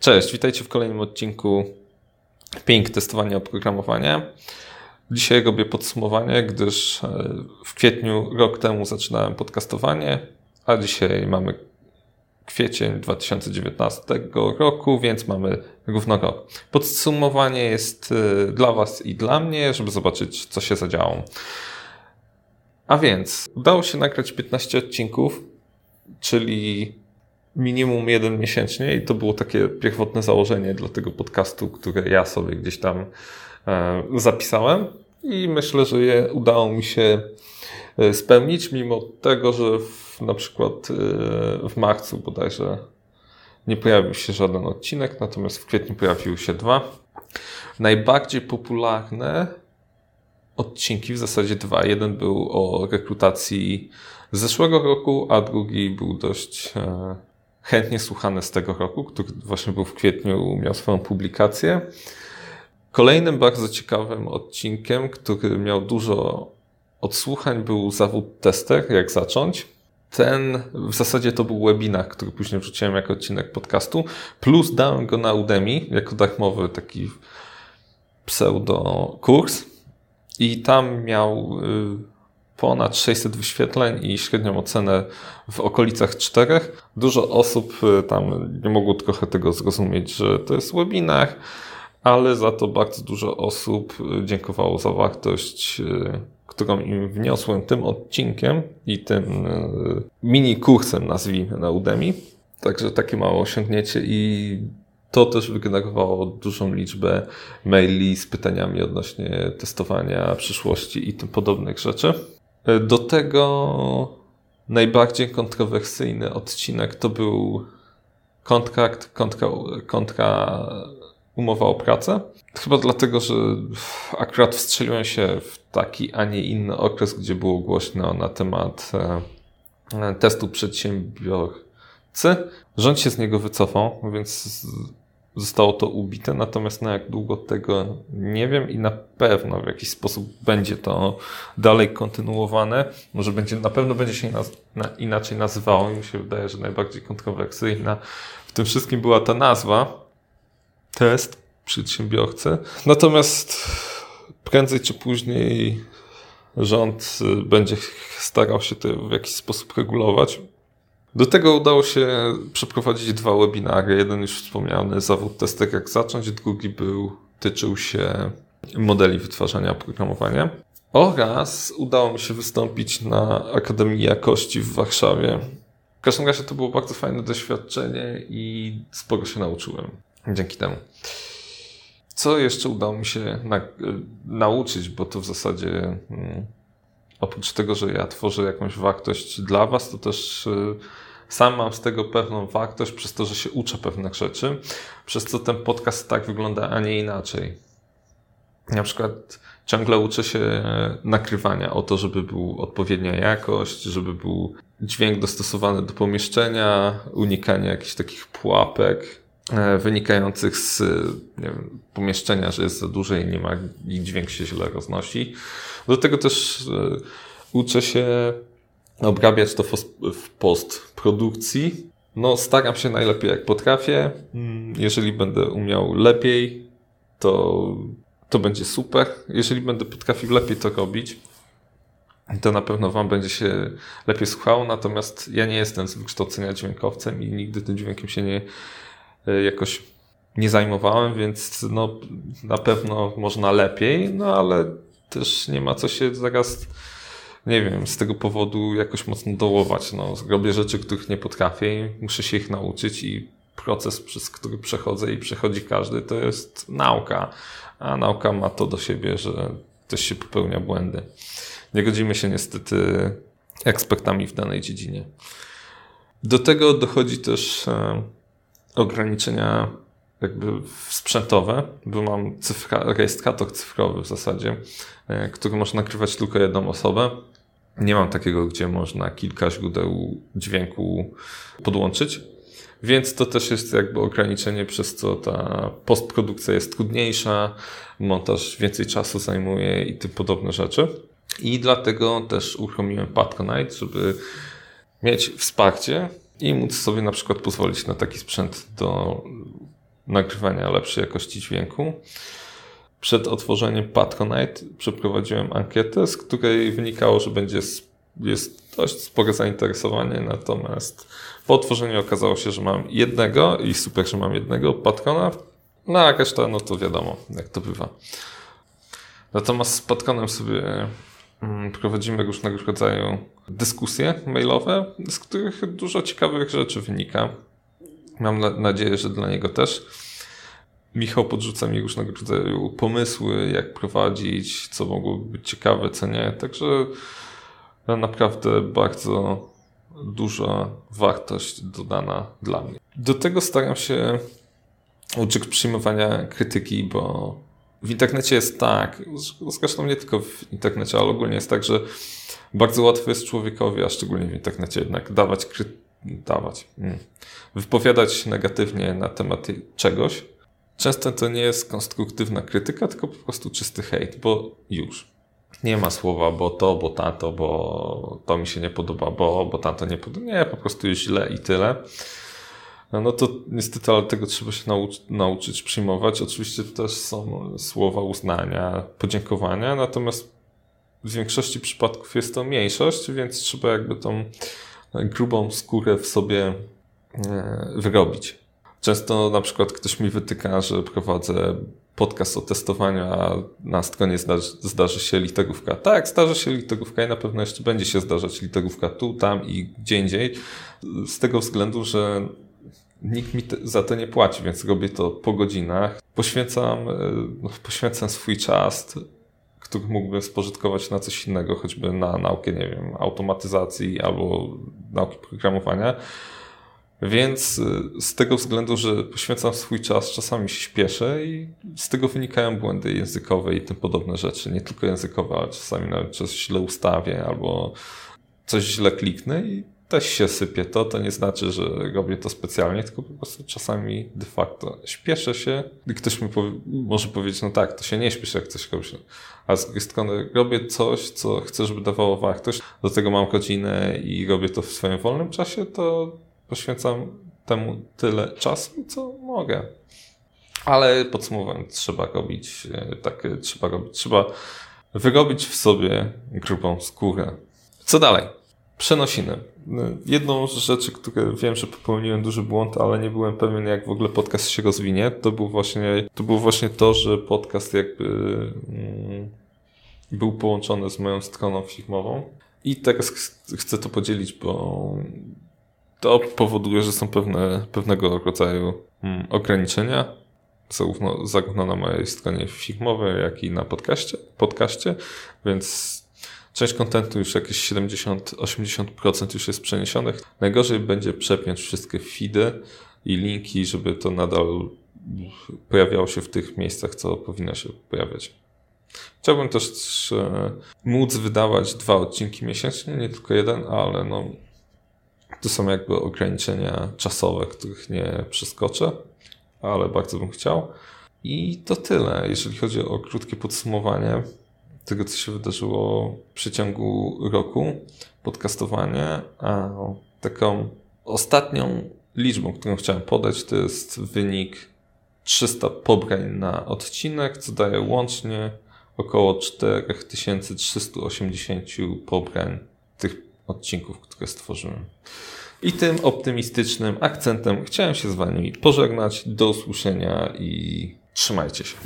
Cześć, witajcie w kolejnym odcinku Ping testowania oprogramowania. Dzisiaj robię podsumowanie, gdyż e, w kwietniu rok temu zaczynałem podcastowanie, a dzisiaj mamy kwiecień 2019 roku, więc mamy równo rok. Podsumowanie jest e, dla Was i dla mnie, żeby zobaczyć, co się zadziało. A więc udało się nagrać 15 odcinków, czyli minimum jeden miesięcznie i to było takie pierwotne założenie dla tego podcastu, które ja sobie gdzieś tam e, zapisałem i myślę, że je udało mi się e, spełnić, mimo tego, że w, na przykład e, w marcu bodajże nie pojawił się żaden odcinek, natomiast w kwietniu pojawiły się dwa. Najbardziej popularne odcinki, w zasadzie dwa. Jeden był o rekrutacji z zeszłego roku, a drugi był dość chętnie słuchany z tego roku, który właśnie był w kwietniu, miał swoją publikację. Kolejnym bardzo ciekawym odcinkiem, który miał dużo odsłuchań, był zawód tester, jak zacząć. Ten, w zasadzie to był webinar, który później wrzuciłem jako odcinek podcastu, plus dałem go na Udemy jako darmowy taki pseudo kurs i tam miał y, ponad 600 wyświetleń i średnią ocenę w okolicach 4. Dużo osób y, tam nie mogło trochę tego zrozumieć, że to jest webinar, ale za to bardzo dużo osób y, dziękowało za wartość, y, którą im wniosłem tym odcinkiem i tym mini kursem, nazwijmy na Udemy. Także takie małe osiągnięcie i to też wygenerowało dużą liczbę maili z pytaniami odnośnie testowania przyszłości i tym podobnych rzeczy. E, do tego najbardziej kontrowersyjny odcinek to był kontrakt kontra, kontra umowa o pracę. Chyba dlatego, że akurat wstrzeliłem się w taki, a nie inny okres, gdzie było głośno na temat e, testu przedsiębiorcy. Rząd się z niego wycofał, więc zostało to ubite, natomiast na jak długo tego nie wiem i na pewno w jakiś sposób będzie to dalej kontynuowane. Może będzie, na pewno będzie się naz na, inaczej nazywało i mi się wydaje, że najbardziej kontrowersyjna w tym wszystkim była ta nazwa test przedsiębiorcy. Natomiast prędzej czy później rząd będzie starał się to w jakiś sposób regulować. Do tego udało się przeprowadzić dwa webinary. Jeden już wspomniany, zawód testek jak zacząć, drugi był, tyczył się modeli wytwarzania oprogramowania. Oraz udało mi się wystąpić na Akademii Jakości w Warszawie. W każdym razie to było bardzo fajne doświadczenie i sporo się nauczyłem dzięki temu. Co jeszcze udało mi się na, nauczyć, bo to w zasadzie hmm, oprócz tego, że ja tworzę jakąś wartość dla Was, to też y, sam mam z tego pewną wartość przez to, że się uczę pewnych rzeczy, przez co ten podcast tak wygląda, a nie inaczej. Na przykład ciągle uczę się e, nagrywania o to, żeby był odpowiednia jakość, żeby był dźwięk dostosowany do pomieszczenia, unikanie jakichś takich pułapek wynikających z wiem, pomieszczenia, że jest za duże i nie ma i dźwięk się źle roznosi. Do tego też e, uczę się obrabiać to w postprodukcji. No, staram się najlepiej jak potrafię. Mm, jeżeli będę umiał lepiej, to, to będzie super. Jeżeli będę potrafił lepiej to robić, to na pewno Wam będzie się lepiej słuchało. Natomiast ja nie jestem z wykształcenia dźwiękowcem i nigdy tym dźwiękiem się nie e, jakoś nie zajmowałem, więc no, na pewno można lepiej, no ale też nie ma co się zaraz nie wiem, z tego powodu jakoś mocno dołować. No, robię rzeczy, których nie potrafię i muszę się ich nauczyć i proces, przez który przechodzę i przechodzi każdy, to jest nauka. A nauka ma to do siebie, że też się popełnia błędy. Nie godzimy się niestety ekspertami w danej dziedzinie. Do tego dochodzi też e, ograniczenia jakby sprzętowe, bo mam cyfra, rejestrator cyfrowy w zasadzie, e, który można nagrywać tylko jedną osobę. Nie mam takiego, gdzie można kilka źródeł dźwięku podłączyć. Więc to też jest jakby ograniczenie, przez co ta postprodukcja jest trudniejsza, montaż więcej czasu zajmuje i tym podobne rzeczy. I dlatego też uruchomiłem Patronite, żeby mieć wsparcie i móc sobie na przykład pozwolić na taki sprzęt do nagrywania lepszej jakości dźwięku. Przed otworzeniem Patronite przeprowadziłem ankietę, z której wynikało, że będzie jest dość spore zainteresowanie, natomiast po otworzeniu okazało się, że mam jednego i super, że mam jednego patrona, no a reszta, no to wiadomo, jak to bywa. Natomiast z patronem sobie prowadzimy różnego rodzaju dyskusje mailowe, z których dużo ciekawych rzeczy wynika. Mam nadzieję, że dla niego też. Michał podrzuca mi różnego rodzaju pomysły, jak prowadzić, co mogłoby być ciekawe, co nie. Także naprawdę bardzo duża wartość dodana dla mnie. Do tego staram się uczyć przyjmowania krytyki, bo w internecie jest tak, zresztą nie tylko w internecie, ale ogólnie jest tak, że bardzo łatwo jest człowiekowi, a szczególnie w internecie jednak dawać, dawać, hmm. wypowiadać negatywnie na temat czegoś. Często to nie jest konstruktywna krytyka, tylko po prostu czysty hejt, bo już. Nie ma słowa, bo to, bo tato, bo to mi się nie podoba, bo, bo tato nie podoba. Nie, po prostu jest źle i tyle. No to niestety, ale tego trzeba się nauc nauczyć przyjmować. Oczywiście też są słowa uznania, podziękowania, natomiast w większości przypadków jest to mniejszość, więc trzeba jakby tą grubą skórę w sobie e, wyrobić. Często na przykład ktoś mi wytyka, że prowadzę podcast o testowaniu, a na stronie zdarzy, zdarzy się literówka. Tak, zdarzy się literówka i na pewno jeszcze będzie się zdarzać literówka tu, tam i gdzie indziej. Z tego względu, że nikt mi za to nie płaci, więc robię to po godzinach. Poświęcam, e, no, poświęcam swój czas, który mógłbym spożytkować na coś innego, choćby na naukę, nie wiem, automatyzacji albo nauki programowania więc y, z tego względu, że poświęcam swój czas, czasami się śpieszę i z tego wynikają błędy językowe i tym podobne rzeczy. Nie tylko językowe, ale czasami nawet coś źle ustawię albo coś źle kliknę i też się sypie to. To nie znaczy, że robię to specjalnie, tylko po prostu czasami de facto śpieszę się i ktoś mi powie, może powiedzieć, no tak, to się nie śpieszy, jak coś robisz. A z drugiej strony robię coś, co chcę, żeby dawało wartość. Do tego mam godzinę i robię to w swoim wolnym czasie, to poświęcam temu tyle czasu, co mogę. Ale podsumowując, trzeba robić e, tak, trzeba robić, trzeba wyrobić w sobie grubą skórę. Co dalej? Przenosiny. Jedną z rzeczy, które wiem, że popełniłem duży błąd, ale nie byłem pewien, jak w ogóle podcast się rozwinie, to był właśnie to, był właśnie to że podcast jakby mm, był połączony z moją stroną firmową. I teraz chcę to podzielić, bo to powoduje, że są pewne, pewnego rodzaju mm, ograniczenia, zarówno, zarówno na mojej stronie filmowej, jak i na podcaście, podcaście więc część kontentu już jakieś 70-80% już jest przeniesionych. Najgorzej będzie przepiąć wszystkie feedy i linki, żeby to nadal pojawiało się w tych miejscach, co powinno się pojawiać. Chciałbym też e, móc wydawać dwa odcinki miesięcznie, nie tylko jeden, ale no, to są jakby ograniczenia czasowe, których nie przeskoczę, ale bardzo bym chciał. I to tyle, jeżeli chodzi o krótkie podsumowanie tego, co się wydarzyło w przeciągu roku, podcastowanie. A taką ostatnią liczbą, którą chciałem podać, to jest wynik 300 pobrań na odcinek, co daje łącznie około 4380 pobrań tych odcinków, które stworzyłem. I tym optymistycznym akcentem chciałem się z Wami pożegnać. Do usłyszenia i trzymajcie się.